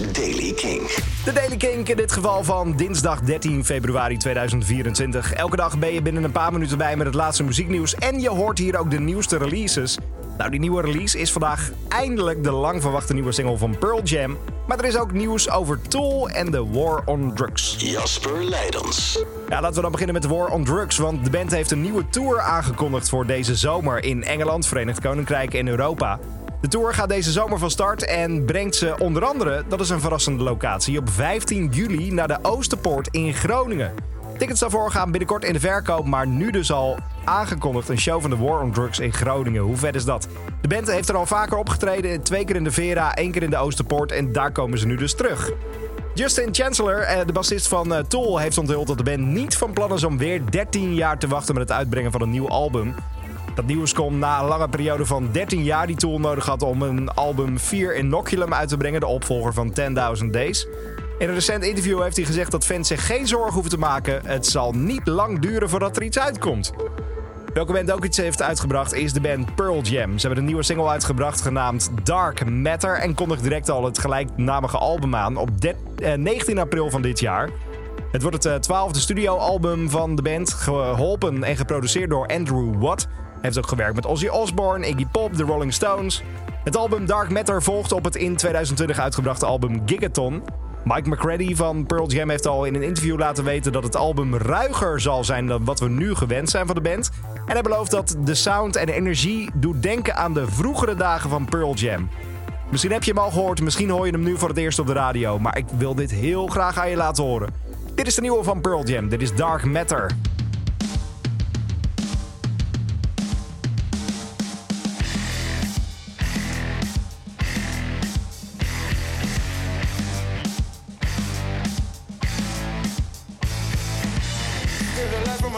Daily King. De Daily Kink in dit geval van dinsdag 13 februari 2024. Elke dag ben je binnen een paar minuten bij met het laatste muzieknieuws. En je hoort hier ook de nieuwste releases. Nou, die nieuwe release is vandaag eindelijk de lang verwachte nieuwe single van Pearl Jam. Maar er is ook nieuws over Tool en de War on Drugs. Jasper Leidens. Ja, laten we dan beginnen met de War on Drugs. Want de band heeft een nieuwe tour aangekondigd voor deze zomer in Engeland, Verenigd Koninkrijk en Europa. De tour gaat deze zomer van start en brengt ze onder andere, dat is een verrassende locatie, op 15 juli naar de Oosterpoort in Groningen. Tickets daarvoor gaan binnenkort in de verkoop, maar nu dus al aangekondigd een show van de War on Drugs in Groningen. Hoe vet is dat? De band heeft er al vaker opgetreden, twee keer in de Vera, één keer in de Oosterpoort en daar komen ze nu dus terug. Justin Chancellor, eh, de bassist van eh, Tool, heeft onthuld dat de band niet van plan is om weer 13 jaar te wachten met het uitbrengen van een nieuw album. Dat nieuws komt na een lange periode van 13 jaar die Tool nodig had om een album 4 Inoculum uit te brengen, de opvolger van 10.000 Days. In een recent interview heeft hij gezegd dat fans zich geen zorgen hoeven te maken. Het zal niet lang duren voordat er iets uitkomt. Welke band ook iets heeft uitgebracht is de band Pearl Jam. Ze hebben een nieuwe single uitgebracht genaamd Dark Matter en kondigt direct al het gelijknamige album aan op 19 eh, april van dit jaar. Het wordt het eh, twaalfde studioalbum van de band, geholpen en geproduceerd door Andrew Watt. Heeft ook gewerkt met Ozzy Osbourne, Iggy Pop, The Rolling Stones. Het album Dark Matter volgt op het in 2020 uitgebrachte album Gigaton. Mike McCready van Pearl Jam heeft al in een interview laten weten dat het album ruiger zal zijn dan wat we nu gewend zijn van de band. En hij belooft dat de sound en de energie doet denken aan de vroegere dagen van Pearl Jam. Misschien heb je hem al gehoord, misschien hoor je hem nu voor het eerst op de radio, maar ik wil dit heel graag aan je laten horen. Dit is de nieuwe van Pearl Jam, dit is Dark Matter.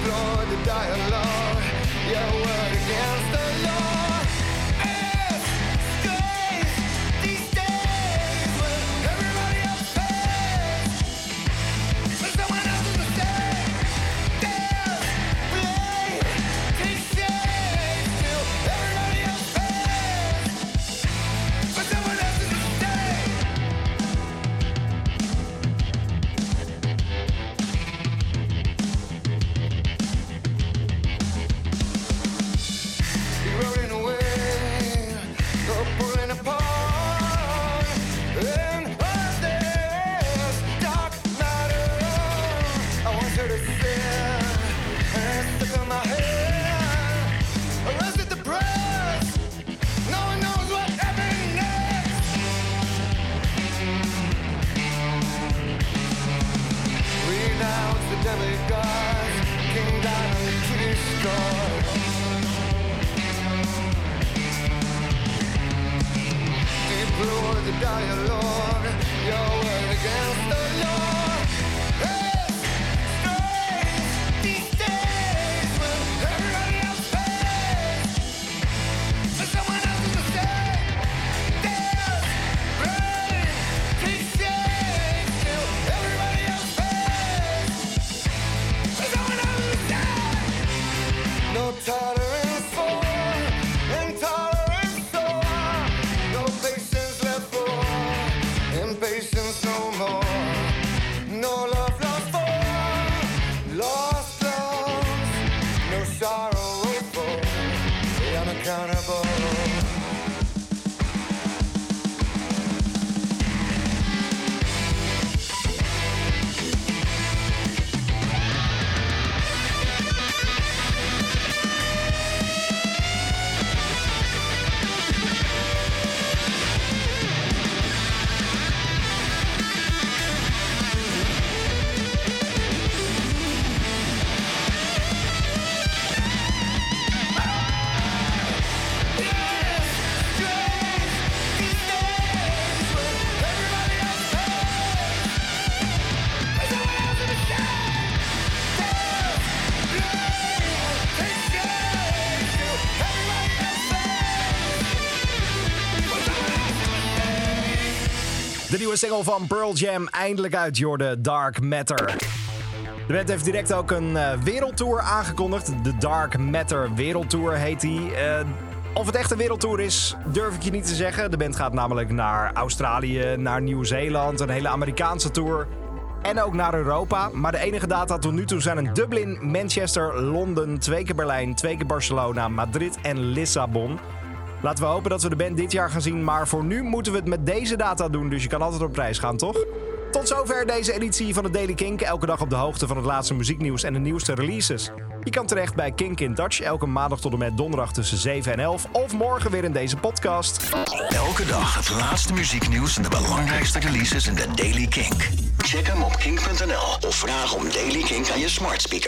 Explore the dialogue. Dialogue. sorrowful, unaccountable. De nieuwe single van Pearl Jam eindelijk uit Jorde Dark Matter. De band heeft direct ook een uh, wereldtour aangekondigd. De Dark Matter Wereldtour heet die. Uh, of het echt een wereldtour is, durf ik je niet te zeggen. De band gaat namelijk naar Australië, naar Nieuw-Zeeland, een hele Amerikaanse tour. En ook naar Europa. Maar de enige data tot nu toe zijn een Dublin, Manchester, Londen, twee keer Berlijn, twee keer Barcelona, Madrid en Lissabon. Laten we hopen dat we de band dit jaar gaan zien. Maar voor nu moeten we het met deze data doen. Dus je kan altijd op prijs gaan, toch? Tot zover deze editie van de Daily Kink. Elke dag op de hoogte van het laatste muzieknieuws en de nieuwste releases. Je kan terecht bij Kink in Dutch. Elke maandag tot en met donderdag tussen 7 en 11. Of morgen weer in deze podcast. Elke dag het laatste muzieknieuws en de belangrijkste releases in de Daily Kink. Check hem op kink.nl of vraag om Daily Kink aan je smart speaker.